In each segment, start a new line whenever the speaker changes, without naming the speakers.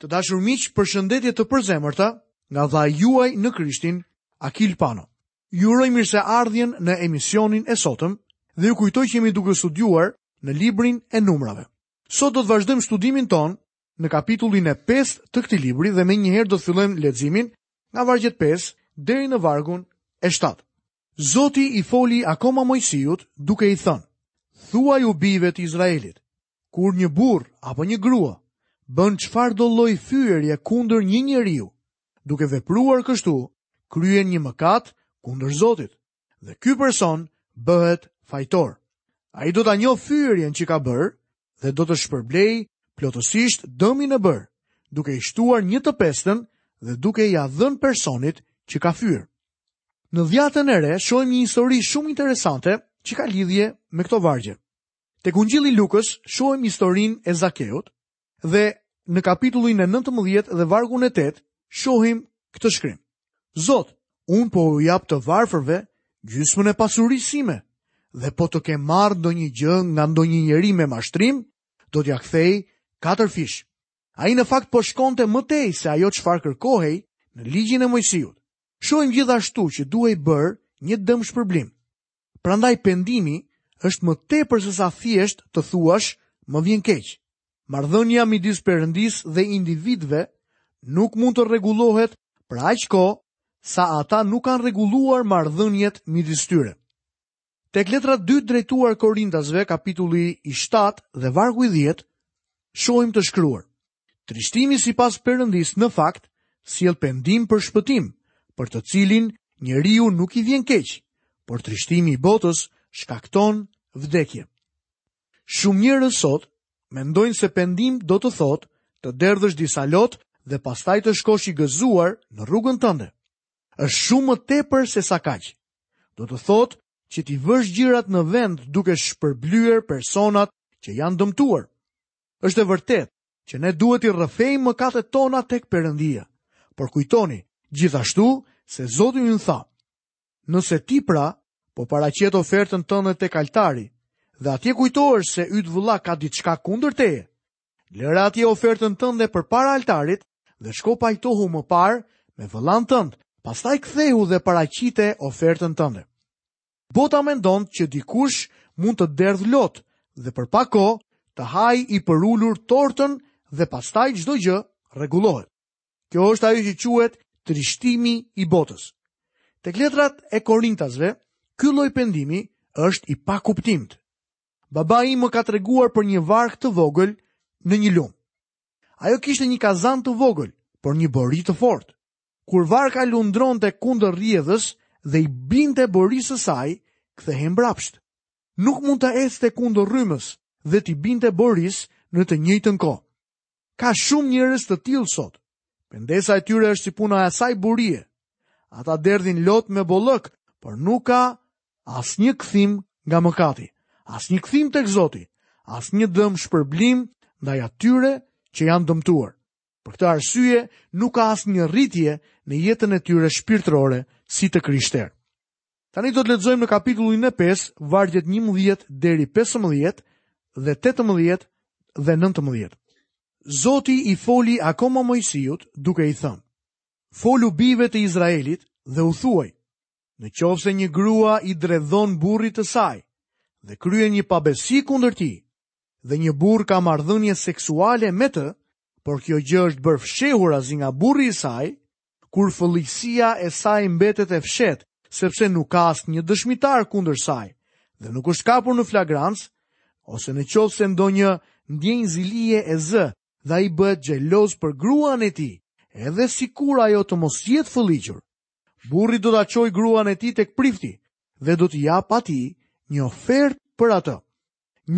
Të dashur miq, përshëndetje të përzemërta nga vlla juaj në Krishtin, Akil Pano. Ju uroj mirëseardhjen në emisionin e sotëm dhe ju kujtoj që jemi duke studiuar në librin e numrave. Sot do të vazhdojmë studimin tonë në kapitullin e 5 të këtij libri dhe menjëherë do të fillojmë leximin nga vargu 5 deri në vargun e 7. Zoti i foli akoma Mojsiut duke i thënë: Thuaju bijve të Izraelit, Kur një burrë apo një grua bën çfarëdo lloj fyerje kundër një njeriu, duke vepruar kështu, kryen një mëkat kundër Zotit dhe ky person bëhet fajtor. Ai do ta njohë fyerjen që ka bërë dhe do të shpërblejë plotësisht dëmin e bërë, duke i shtuar një të pestën dhe duke ia dhënë personit që ka fyer. Në dhjatën e re shohim një histori shumë interesante që ka lidhje me këto vargje. Tek Ungjilli i Lukës shohim historinë e Zakeut dhe në kapitullin e 19 dhe vargun e 8 shohim këtë shkrim. Zot, unë po u jap të varfërve gjysmën e pasurisë sime dhe po të kem marrë ndonjë gjë nga ndonjë njeri me mashtrim, do t'ia kthej katërfish. Ai në fakt po shkonte më tej se ajo çfarë kërkohej në ligjin e Mojsiut. Shohim gjithashtu që duhej bërë një dëmshpërblim. Prandaj pendimi është më tepër sesa thjesht të thuash më vjen keq. Marrëdhënia midis Perëndisë dhe individëve nuk mund të rregullohet për aq kohë sa ata nuk kanë rregulluar marrëdhëniet midis tyre. Tek letra 2 drejtuar Korintasve, kapitulli i 7 dhe vargu i 10, shohim të shkruar: Trishtimi sipas Perëndisë në fakt sjell pendim për shpëtim, për të cilin njeriu nuk i vjen keq, por trishtimi i botës shkakton vdekje. Shumë njerëz sot mendojnë se pendim do të thotë të derdhësh disa lot dhe pastaj të shkosh i gëzuar në rrugën tënde. Është shumë më tepër sesa kaq. Do të thotë që t'i vësh gjërat në vend duke shpërblyer personat që janë dëmtuar. Është e vërtetë që ne duhet t'i rrëfejmë mëkatet tona tek Perëndia. Por kujtoni, gjithashtu se Zoti ynë tha: Nëse ti pra po paraqet ofertën tënde tek altari dhe atje kujtohesh se yt vëlla ka diçka kundër teje, lëre atje ofertën tënde përpara altarit dhe shko pajtohu më parë me vëllanë tënd, pastaj kthehu dhe paraqite ofertën tënde. Bota mendon që dikush mund të derdh lot dhe për pak kohë të hajë i përulur tortën dhe pastaj çdo gjë rregullohet. Kjo është ajo që quhet trishtimi i botës. Tek letrat e Korintasve, ky lloj pendimi është i pakuptimtë. Babai im më ka treguar për një varkë të vogël në një lum. Ajo kishte një kazan të vogël, por një bori të fortë. Kur varka lundronte kundër rrjedhës dhe i binte borisë së saj, kthehej mbrapsht. Nuk mund të ecte kundër rrymës dhe t'i binte borisë në të njëjtën kohë. Ka shumë njerëz të tillë sot. Pendesa e tyre është si puna e asaj borie. Ata derdhin lot me bollëk, por nuk ka asnjë kthim nga mëkati, asnjë kthim tek Zoti, asnjë dëmshpërblim ndaj atyre që janë dëmtuar. Për këtë arsye, nuk ka asnjë rritje në jetën e tyre shpirtërore si të krishterë. Tani do të lexojmë në kapitullin e 5, vargjet 11 deri 15 dhe 18 dhe 19. Zoti i foli akoma Moisiut duke i thënë, folu bijve të Izraelit dhe u thuaj, Në qoftë se një grua i dredhon burrit të saj dhe kryen një pabesi kundër tij dhe një burrë ka marrëdhënie seksuale me të, por kjo gjë është bërë fshehurazi nga burri i saj, kur fëlliqësia e saj mbetet e fshehtë, sepse nuk ka asnjë dëshmitar kundër saj dhe nuk është kapur në flagrancë, ose në qoftë se ndonjë ndjenjë zilie e zë dhe ai bëhet xheloz për gruan e tij, edhe sikur ajo të mos jetë fëlliqur, Burri do ta çojë gruan e tij tek prifti dhe do t'i japë atij një ofertë për atë.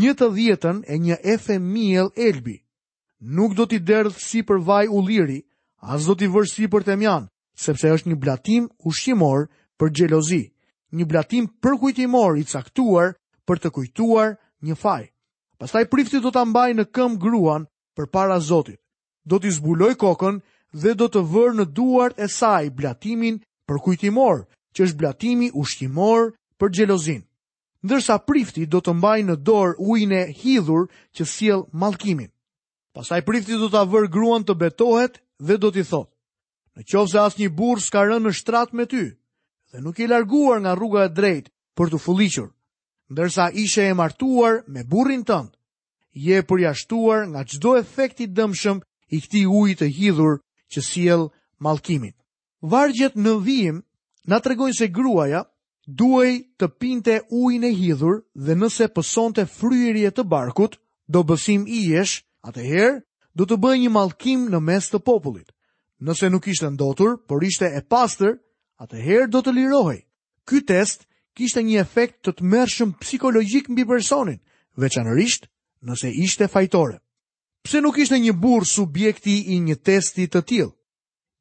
Një të dhjetën e një efe miell elbi. Nuk do t'i derdhë sipër vaj ulliri, as do t'i vërë sipër temjan, sepse është një blatim ushqimor për xhelozi, një blatim përkujtimor i caktuar për të kujtuar një faj. Pastaj prifti do ta mbajë në këmbë gruan përpara Zotit. do t'i zbulojë kokën dhe do të vërë në duart e saj blatimin përkujtimor, që është blatimi ushqimor për xhelozinë. Ndërsa prifti do të mbajë në dorë ujin e hidhur që sjell mallkimin. Pastaj prifti do ta vërë gruan të betohet dhe do t'i thotë: Në qoftë se asnjë burrë s'ka rënë në shtrat me ty dhe nuk je larguar nga rruga e drejtë për t'u fëlliqur, ndërsa ishe e martuar me burrin tënd, je e përjashtuar nga çdo efekt i dëmshëm i këtij uji të hidhur që sjell mallkimin. Vargjet në vijim na tregojnë se gruaja duhej të pinte ujin e hidhur dhe nëse pësonte fryrje të barkut, dobësim ijesh, atëherë do të bëhej një mallkim në mes të popullit. Nëse nuk ishte ndotur, por ishte e pastër, atëherë do të lirohej. Ky test kishte një efekt të tmerrshëm psikologjik mbi personin, veçanërisht nëse ishte fajtore. Pse nuk ishte një burrë subjekti i një testi të tillë?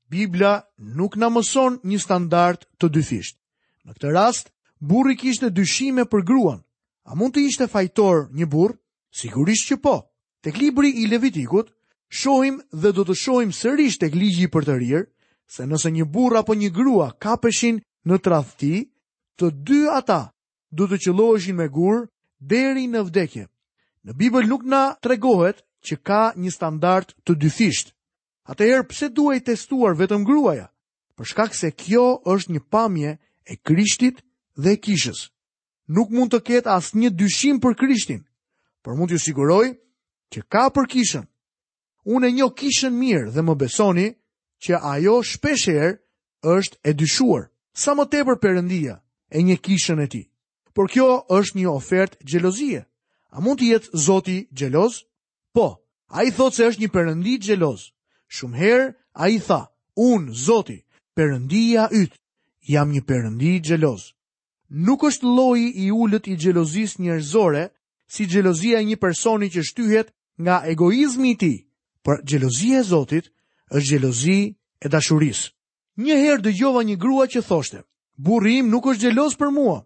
Bibla nuk na mëson një standard të dyfishtë. Në këtë rast, burri kishte dyshime për gruan. A mund të ishte fajtor një burrë? Sigurisht që po. Tek libri i Levitikut, shohim dhe do të shohim sërish tek Ligji i Përtërirë, se nëse një burrë apo një grua kapeshin në tradhti, të dy ata do të qëlloheshin me gurë deri në vdekje. Në Bibël nuk na tregohet që ka një standard të dyfishtë. Atëherë pse duhej testuar vetëm gruaja? Për shkak se kjo është një pamje e Krishtit dhe e kishës. nuk mund të ketë asnjë dyshim për Krishtin, por mund t'ju siguroj që ka për kishën. Unë e njoh kishën mirë dhe më besoni që ajo shpeshherë është e dyshuar, sa më tepër Perëndia e njeh kishën e tij. Por kjo është një ofertë xhelozie. A mund të jetë Zoti xheloz? Po, ai thotë se është një Perëndi xheloz. Shumë herë, ai tha, unë, Zoti, Perëndia yt, jam një Perëndi xheloz. Nuk është lloji i ulët i xhelozisë njerëzore si xhelozia e një personi që shtyhet nga egoizmi i tij, por xhelozia e Zotit është xhelozi e dashurisë. Një herë dëgjova një grua që thoshte, Burri im nuk është xheloz për mua.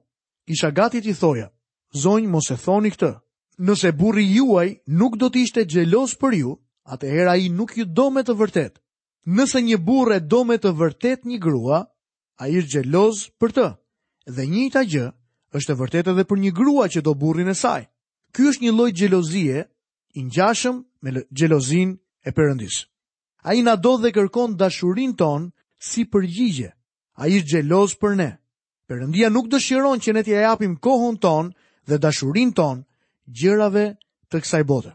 Isha gati t'i thoja, Zonjë, mos e thoni këtë. Nëse burri juaj nuk do të ishte xheloz për ju, atëherë ai nuk ju do me të vërtetë. Nëse një burrë e do me të vërtetë një grua, ai është xheloz për të. Dhe e njëjta gjë është e vërtetë edhe për një grua që do burrin e saj. Ky është një lloj xhelozie i ngjashëm me xhelozinë e Perëndisë. Ai na do dhe kërkon dashurinë tonë si përgjigje. Ai është xheloz për ne. Perëndia nuk dëshiron që ne t'ia japim kohën tonë dhe dashurinë tonë gjërave të kësaj bote.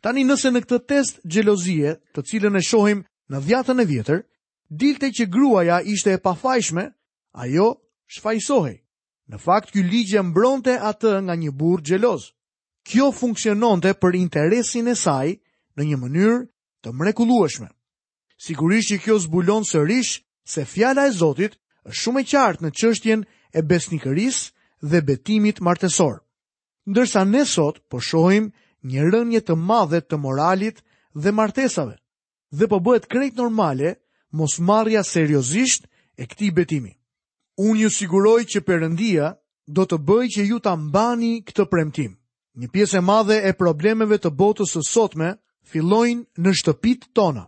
Tani nëse në këtë test xhelozie, të cilën e shohim në Dhiatën e Vjetër, dilte që gruaja ishte e pafajshme, ajo shfajësohej. Në fakt, ky ligj e mbronte atë nga një burrë xheloz. Kjo funksiononte për interesin e saj në një mënyrë të mrekullueshme. Sigurisht që kjo zbulon sërish se fjala e Zotit është shumë e qartë në çështjen e besnikërisë dhe betimit martesor. Ndërsa ne sot po shohim një rënie të madhe të moralit dhe martesave dhe po bëhet krejt normale mosmarrja seriozisht e këtij betimi. Unë ju siguroj që Perëndia do të bëjë që ju ta mbani këtë premtim. Një pjesë e madhe e problemeve të botës së sotme fillojnë në shtëpitë tona.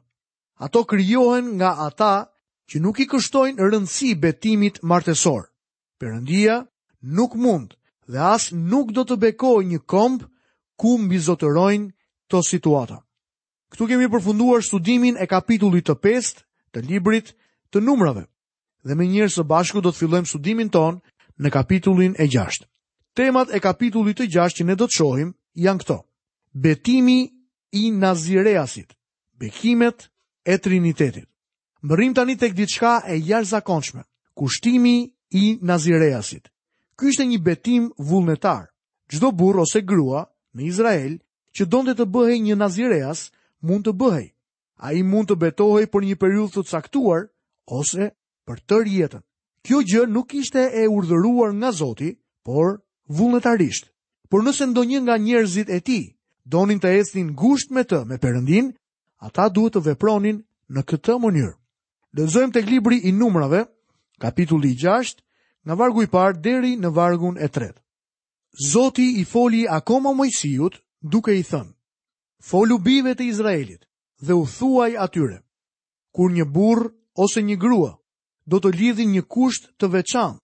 Ato krijohen nga ata që nuk i kushtojnë rëndësi betimit martesor. Perëndia nuk mund dhe as nuk do të bekojë një komb ku mbizotërojnë këto situata. Këtu kemi përfunduar studimin e kapitullit të 5 të librit të numrave dhe menjëherë së bashku do të fillojmë studimin tonë në kapitullin e 6. Temat e kapitullit të 6 që ne do të shohim janë këto. Betimi i Nazireasit, bekimet e Trinitetit. Mbërrijmë tani tek diçka e jashtëzakonshme, kushtimi i nazireasit. Ky ishte një betim vullnetar. Çdo burrë ose grua në Izrael që donte të bëhej një nazireas mund të bëhej. Ai mund të betohej për një periudhë të caktuar ose për tërë jetën. Kjo gjë nuk ishte e urdhëruar nga Zoti, por vullnetarisht. Por nëse ndonjë nga njerëzit e tij donin të ecnin ngushtë me të me Perëndinë, Ata duhet të vepronin në këtë mënyrë. Lexojmë tek libri i Numrave, kapitulli 6, nga vargu i parë deri në vargun e tretë. Zoti i foli akoma Moisiut duke i thënë: Folu bijve të Izraelit dhe u thuaj atyre: Kur një burrë ose një grua do të lidhin një kusht të veçantë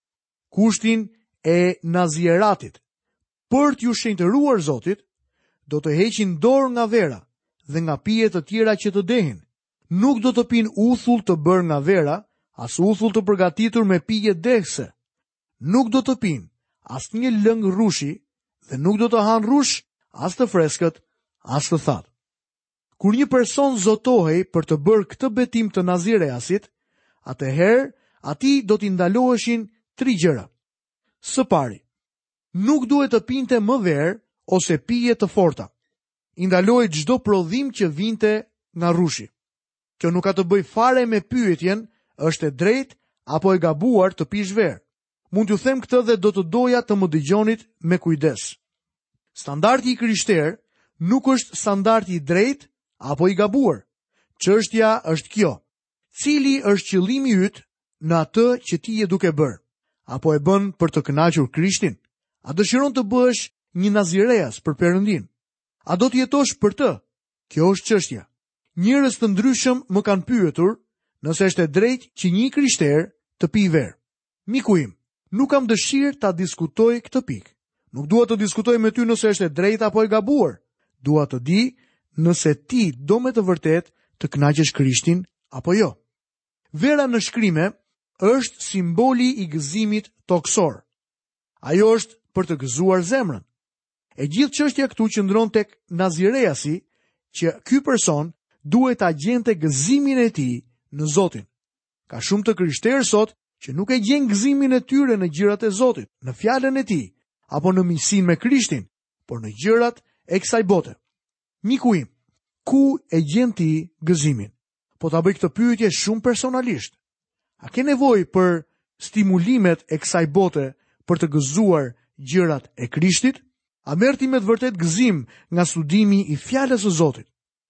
kushtin e nazieratit, për t'iu shenjtëruar Zotit, do të heqin dorë nga vera dhe nga pije të tjera që të dehin. Nuk do të pinë uthull të bërë nga vera, as uthull të përgatitur me pije dehëse. Nuk do të pinë asnjë lëng rrushi dhe nuk do të hanë rrush as të freskët, as të thatë. Kur një person zotohej për të bërë këtë betim të nazireasit, atëherë atij do t'i ndaloheshin tri gjëra. Së pari, nuk duhet të pinte më verë ose pije të forta. I ndalohej çdo prodhim që vinte nga rrushi. Kjo nuk ka të bëjë fare me pyetjen, është e drejtë apo e gabuar të pish verë. Mund t'ju them këtë dhe do të doja të më dëgjonit me kujdes. Standardi i krishterë nuk është standardi i drejtë apo i gabuar. Çështja është kjo. Cili është qëllimi yt në atë që ti je duke bërë? Apo e bën për të kënaqur Krishtin? A dëshiron të bëhesh një nazireas për Perëndinë? A do të jetosh për të? Kjo është çështja. Njerëz të ndryshëm më kanë pyetur nëse është e drejtë që një i krishterë të pijë verë. Miku im, nuk kam dëshirë ta diskutoj këtë pikë. Nuk dua të diskutoj me ty nëse është e drejtë apo e gabuar. Dua të di nëse ti do me të vërtetë të kënaqësh Krishtin apo jo. Vera në shkrime është simboli i gëzimit tokësor. Ajo është për të gëzuar zemrën. E gjithë çështja këtu qëndron tek Nazireasi që ky person duhet ta gjente gëzimin e tij në Zotin. Ka shumë të krishterë sot që nuk e gjejnë gëzimin e tyre në gjërat e Zotit, në fjalën e tij, apo në miqësinë me Krishtin, por në gjërat e kësaj bote. Miku im, ku e gjen ti gëzimin? Po ta bëj këtë pyetje shumë personalisht. A ke nevojë për stimulimet e kësaj bote për të gëzuar gjërat e Krishtit? A merr ti me të vërtetë gëzim nga studimi i fjalës së Zotit?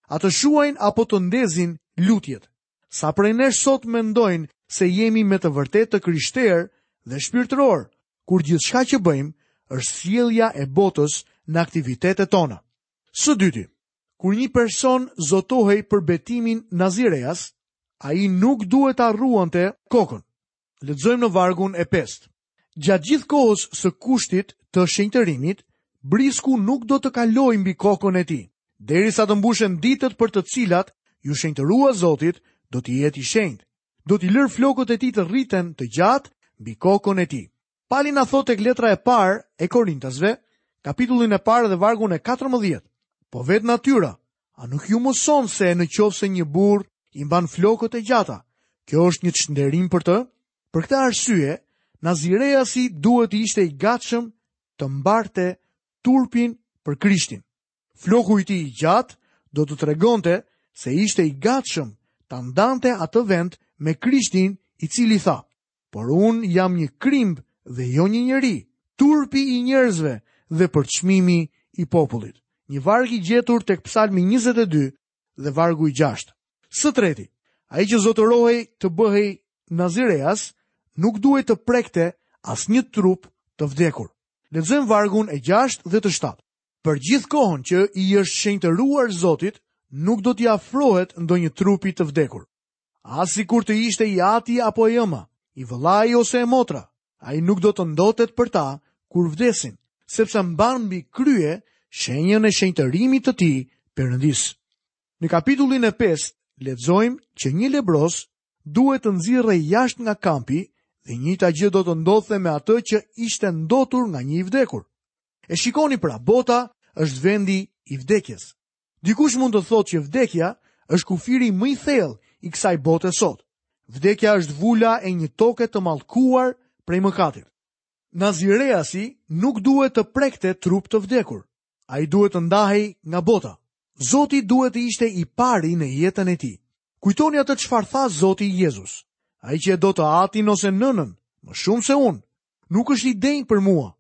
A të shuajn apo të ndezin lutjet? Sa prej nesh sot mendojnë se jemi me të vërtetë të krishterë dhe shpirtërorë, kur gjithçka që bëjmë është sjellja e botës në aktivitetet tona. Së dyti, Kur një person zotohej për betimin nazireas, ai nuk duhet ta rruante kokën. Lexojmë në vargun e pestë. Gjatë gjithë kohës së kushtit të shenjtërimit, brisku nuk do të kalojë mbi kokën e tij, derisa të mbushen ditët për të cilat iu shenjtërua Zotit, do të jetë i shenjtë. Do t'i lërë flokët e tij të rriten të gjatë mbi kokën e tij. Pali na thotë tek letra e parë e Korintasve, kapitullin e parë dhe vargun e 14. Po vetë natyra, a nuk ju mëson se në qofë se një burrë i mban flokët e gjata, kjo është një çnderim për të? Për këtë arsye, nazireasi duhet të ishte i gatshëm të mbarte turpin për Krishtin. Floku i tij i gjatë do të tregonte se ishte i gatshëm ta ndante atë vend me Krishtin i cili tha, por unë jam një krimb dhe jo një njeri, turpi i njerëzve dhe përçmimi i popullit. Një varg i gjetur tek Psalmi 22 dhe vargu i 6. Së treti, ai që zotohej të bëhej nazireas nuk duhet të prekte asnjë trup të vdekur. Lexojmë vargun e 6 dhe të 7. Për gjithë kohën që i është shenjtëruar Zotit, nuk do t'i afrohet ndonjë trupi të vdekur. As sikur të ishte i ati apo e ëma, i vëllai ose e motra, ai nuk do të ndotet për ta kur vdesin, sepse mban mbi krye shenjën e shenjtërimit të tij Perëndisë. Në kapitullin e 5 lexojmë që një lebroz duhet të nxirrej jashtë nga kampi dhe e njëjta gjë do të ndodhte me atë që ishte ndotur nga një i vdekur. E shikoni pra, bota është vendi i vdekjes. Dikush mund të thotë që vdekja është kufiri më i thellë i kësaj bote sot. Vdekja është vula e një toke të mallkuar prej mëkatit. Nazireasi nuk duhet të prekte trup të vdekur. Ai duhet të ndahej nga bota. Zoti duhet të ishte i pari në jetën e tij. Kujtoni atë çfarë tha Zoti Jezus. Ai që e do të atin ose nënën, më shumë se unë, nuk është i denjë për mua,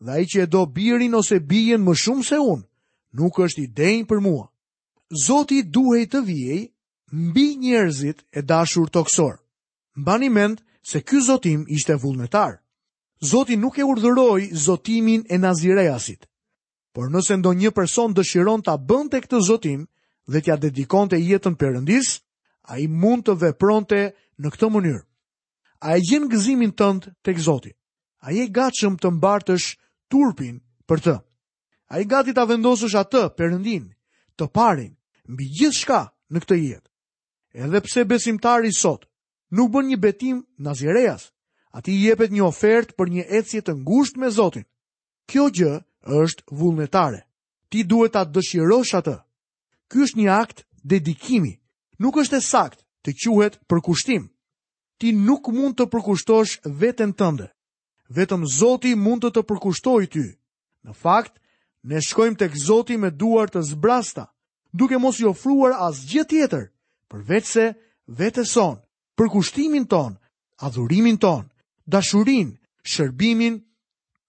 dhe ai që e do birin ose bijën më shumë se unë, nuk është i denjë për mua. Zoti duhej të vijej mbi njerëzit e dashur tokësorë. Mbani mend se ky zotim ishte vullnetar. Zoti nuk e urdhëroi zotimin e nazireasit. Por nëse ndonjë person dëshironte ta bënte këtë zotim dhe t'ia dedikonte jetën Perëndisë, ai mund të vepronte në këtë mënyrë. A e gjen gëzimin tënd tek Zoti? A je i gatshëm të mbartësh turpin për të? A je gati ta vendosësh atë Perëndinë, të parin, mbi gjithçka në këtë jetë? Edhe pse besimtari sot nuk bën një betim nazireas, atij i jepet një ofertë për një ecje të ngushtë me Zotin. Kjo gjë është vullnetare. Ti duhet ta dëshirosh atë. Ky është një akt dedikimi. Nuk është e saktë të quhet përkushtim. Ti nuk mund ta përkushtosh veten tënde. Vetëm Zoti mund të të përkushtojë ty. Në fakt, ne shkojmë tek Zoti me duar të zbrazëta, duke mos i ofruar asgjë tjetër përveçse vetes sonë, përkushtimin tonë, adhurimin tonë, dashurinë, shërbimin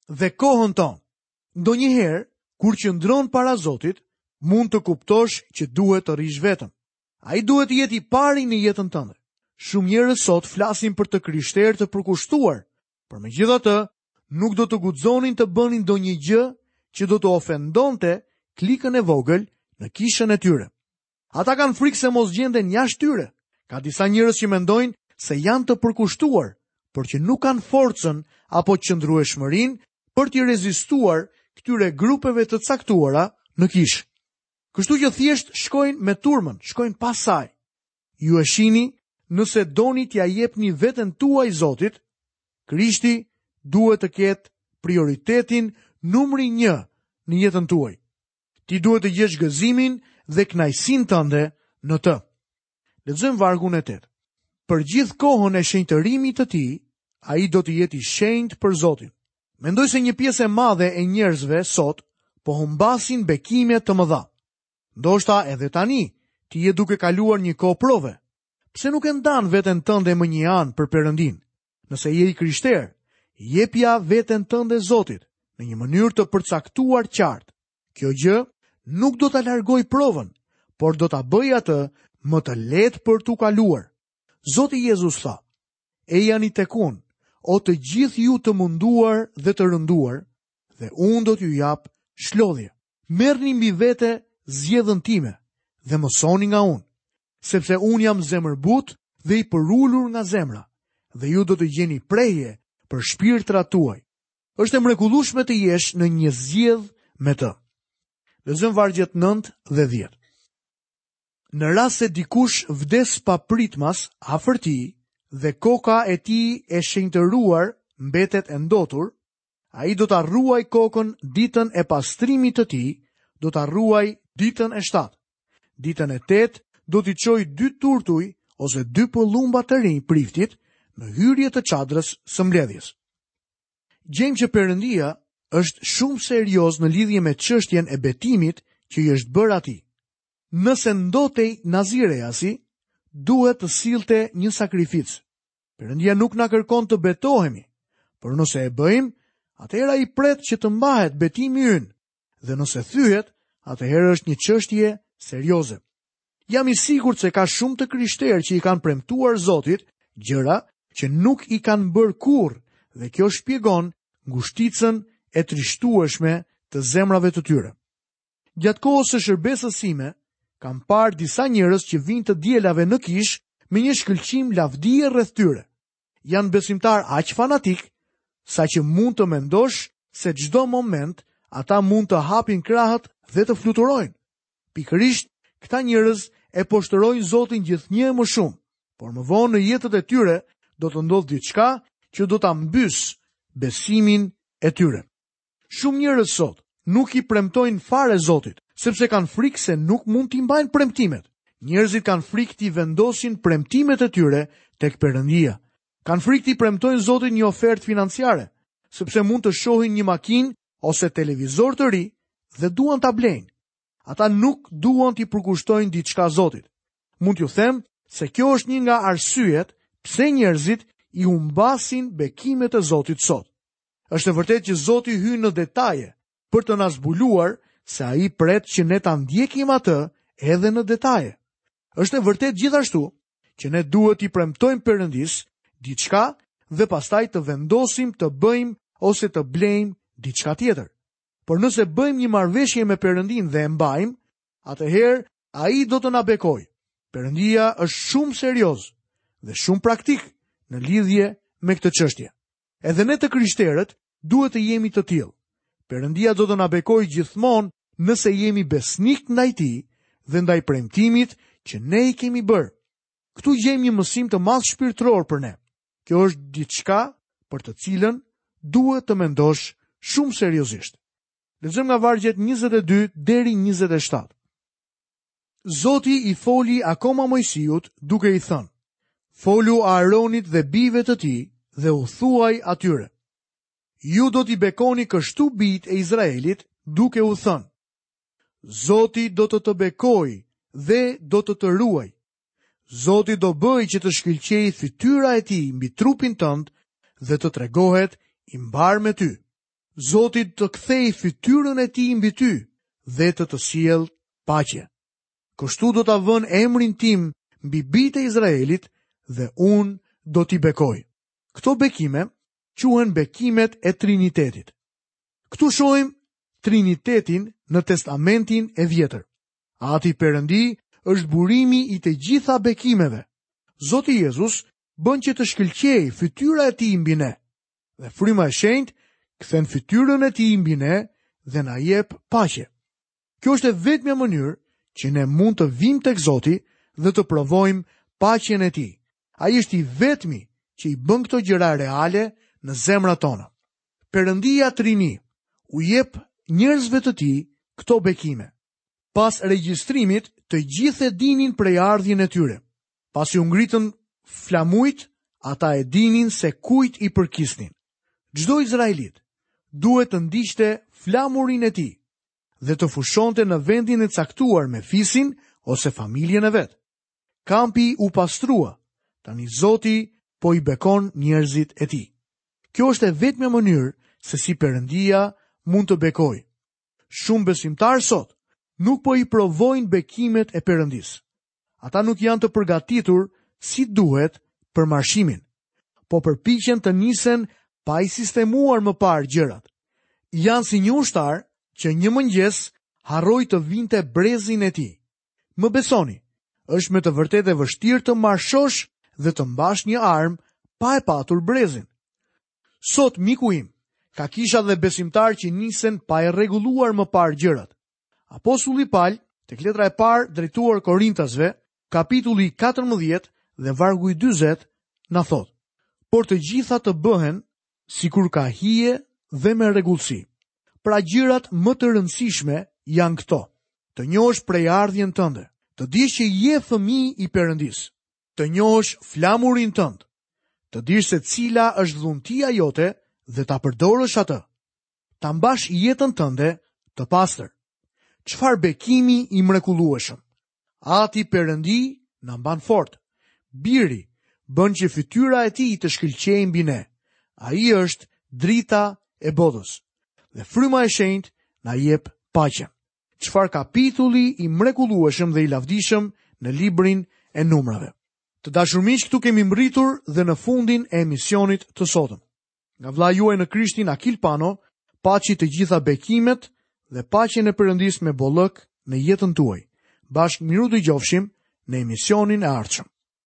dhe kohën tonë. Ndonjëherë, kur qëndron para Zotit, mund të kuptosh që duhet të rrish vetëm. Ai duhet të jetë i pari në jetën tënde. Shumë njerëz sot flasin për të krishterë të përkushtuar, por megjithatë, nuk do të guxonin të bënin ndonjë gjë që do të ofendonte klikën e vogël në kishën e tyre. Ata kanë frikë se mos gjenden jashtë tyre. Ka disa njerëz që mendojnë se janë të përkushtuar, por që nuk kanë forcën apo qëndrueshmërinë për t'i rezistuar këtyre grupeve të caktuara në kishë. Kështu që thjesht shkojnë me turmën, shkojnë pas saj. Ju e shihni, nëse doni t'ia jepni veten tuaj Zotit, Krishti duhet të ketë prioritetin numri 1 në jetën tuaj. Ti duhet të gjesh gëzimin dhe kënaqësinë tënde në të. Lexojmë vargun e 8. Për gjithë kohën e shenjtërimit të tij, ai do të jetë i shenjtë për Zotin. Mendoj se një pjesë e madhe e njerëzve sot po humbasin bekime të mëdha. Ndoshta edhe tani ti je duke kaluar një kohë prove. Pse nuk e ndan veten tënde mënjanë për Perëndin? Nëse je i krishterë, jepja veten tënde Zotit në një mënyrë të përcaktuar qartë. Kjo gjë nuk do ta largojë provën, por do ta bëjë atë më të lehtë për t'u kaluar. Zoti Jezus tha: "Ejani tek unë, o të gjithë ju të munduar dhe të rënduar, dhe unë do t'ju jap çlodhje." Merrni mbi vete zgjedhën time dhe mësoni nga unë, sepse unë jam zemërbutë dhe i përulur nga zemra, dhe ju do të gjeni prehje për shpirtrat tuaj. Është e mrekullueshme të jesh në një zgjedh me të. Lexojmë vargjet 9 dhe 10. Në rast se dikush vdes papritmas afër tij dhe koka e tij e shenjtëruar mbetet e ndotur, Ai do ta rruajë kokën ditën e pastrimit të tij, do ta rruajë ditën e shtatë. Ditën e tetë do t'i çojë dy turtuj ose dy pëllumba të rinj priftit në hyrje të çadrës së mbledhjes. Gjejmë që Perëndia është shumë serioz në lidhje me çështjen e betimit që i është bërë atij. Nëse ndotej nazirejasi, duhet të sillte një sakrificë. Perëndia nuk na kërkon të betohemi, por nëse e bëjmë, atëherë ai pret që të mbahet betimi ynë dhe nëse thyhet, atëherë është një çështje serioze. Jam i sigurt se ka shumë të krishterë që i kanë premtuar Zotit gjëra që nuk i kanë bërë kurrë dhe kjo shpjegon ngushticën e trishtueshme të zemrave të tyre. Gjatë kohës së shërbesës sime, kam parë disa njerëz që vijnë të dielave në kishë me një shkëlqim lavdie rreth tyre. Janë besimtarë aq fanatikë, saqë mund të mendosh se çdo moment ata mund të hapin krahët dhe të fluturojnë. Pikërisht, këta njerëz e poshtërojnë Zotin gjithnjë e më shumë, por më vonë në jetët e tyre do të ndodhë diçka që do ta mbysë besimin e tyre. Shumë njerëz sot nuk i premtojnë fare Zotit, sepse kanë frikë se nuk mund t'i mbajnë premtimet. Njerëzit kanë frikë t'i vendosin premtimet e tyre tek Perëndia. Kanë frikë t'i premtojnë Zotit një ofertë financiare, sepse mund të shohin një makinë ose televizor të ri dhe duan ta blejnë. Ata nuk duan t'i përkushtojnë diçka Zotit. Mund t'ju them se kjo është një nga arsyet pse njerëzit i humbasin bekimet e Zotit sot. Është e vërtetë që Zoti hyn në detaje për të na zbuluar se ai pret që ne ta ndjekim atë edhe në detaje. Është e vërtetë gjithashtu që ne duhet t'i premtojmë Perëndisë diçka dhe pastaj të vendosim të bëjmë ose të blejmë diçka tjetër. Por nëse bëjmë një marrëveshje me Perëndinë dhe e mbajmë, atëherë ai do të na bekojë. Perëndia është shumë serioz dhe shumë praktik në lidhje me këtë çështje. Edhe ne të krishterët duhet të jemi të tillë. Perëndia do të na bekojë gjithmonë nëse jemi besnikë ndaj tij dhe ndaj premtimit që ne i kemi bërë. Këtu gjejmë një mësim të madh shpirtëror për ne. Kjo është diçka për të cilën duhet të mendosh shumë seriozisht. Lexojmë nga vargjet 22 deri 27. Zoti i foli akoma Moisiut duke i thënë, folu Aaronit dhe bijve të tij dhe u thuaj atyre. Ju do t'i bekoni kështu bijtë e Izraelit duke u thënë, Zoti do të të bekojë dhe do të të ruajë. Zoti do bëjë që të shkëlqejë fytyra e tij mbi trupin tënd dhe të tregohet i mbarë me ty. Zoti të kthejë fytyrën e tij mbi ty dhe të të sjellë paqe. Kështu do ta vënë emrin tim mbi bijtë e Izraelit dhe unë do t'i bekoj. Këto bekime quhen bekimet e Trinitetit. Këtu shohim Trinitetin në Testamentin e Vjetër. Ati Perëndi është burimi i të gjitha bekimeve. Zoti Jezus bën që të shkëlqejë fytyra e tij mbi ne. dhe fryma e shenjtë kthen fytyrën e tij mbi ne dhe na jep paqe. Kjo është e vetmja mënyrë që ne mund të vijmë tek Zoti dhe të provojmë paqen e tij. Ai është i vetmi që i bën këto gjëra reale në zemrat tona. Perëndia Trini u jep njerëzve të tij këto bekime. Pas regjistrimit, të gjithë e dinin prejardhjen e tyre. Pasi u ngritën flamujt, ata e dinin se kujt i përkisnin. Çdo izraelit duhet të ndiqte flamurin e tij dhe të fushonte në vendin e caktuar me fisin ose familjen e vet. Kampi u pastrua, tani Zoti po i bekon njerëzit e tij. Kjo është e vetmja mënyrë se si Perëndia mund të bekojë. Shumë besimtarë sot nuk po i provojnë bekimet e Perëndisë. Ata nuk janë të përgatitur si duhet për marshimin. Po përpiqen të nisen pa i sistemuar më parë gjërat. Janë si një ushtar që një mëngjes harroi të vinte brezin e tij. Më besoni, është me të vërtetë e vështirë të marshosh dhe të mbash një armë pa e patur brezin. Sot miku im ka kisha dhe besimtarë që nisen pa i rregulluar më parë gjërat. Apostulli Pal, tek letra e parë drejtuar Korintasve, kapitulli 14 dhe vargu i 20 na thotë: Por të gjitha të bëhen sikur ka hije dhe me rregullsi. Pra gjërat më të rëndësishme janë këto: të njohësh prejardhjen tënde, të dish që je fëmijë i Perëndisë, të njohësh flamurin tënd, të dish se cila është dhuntia jote dhe ta përdorësh atë. Ta mbash jetën tënde të pastër. Çfarë bekimi i mrekullueshëm. Ati Perëndi na mban fort. Biri bën që fytyra e tij të shkëlqejë mbi ne. Ai është drita e botës dhe fryma e shenjtë na jep paqen. Çfarë kapitulli i mrekullueshëm dhe i lavdishëm në librin e numrave. Të dashur miq, këtu kemi mbërritur dhe në fundin e emisionit të sotëm. Nga vëllai juaj në Krishtin Akil Pano, paçi të gjitha bekimet dhe paqen e Perëndisë me bollëk në jetën tuaj. Bashkë mirudëgjofshim në emisionin e ardhshëm.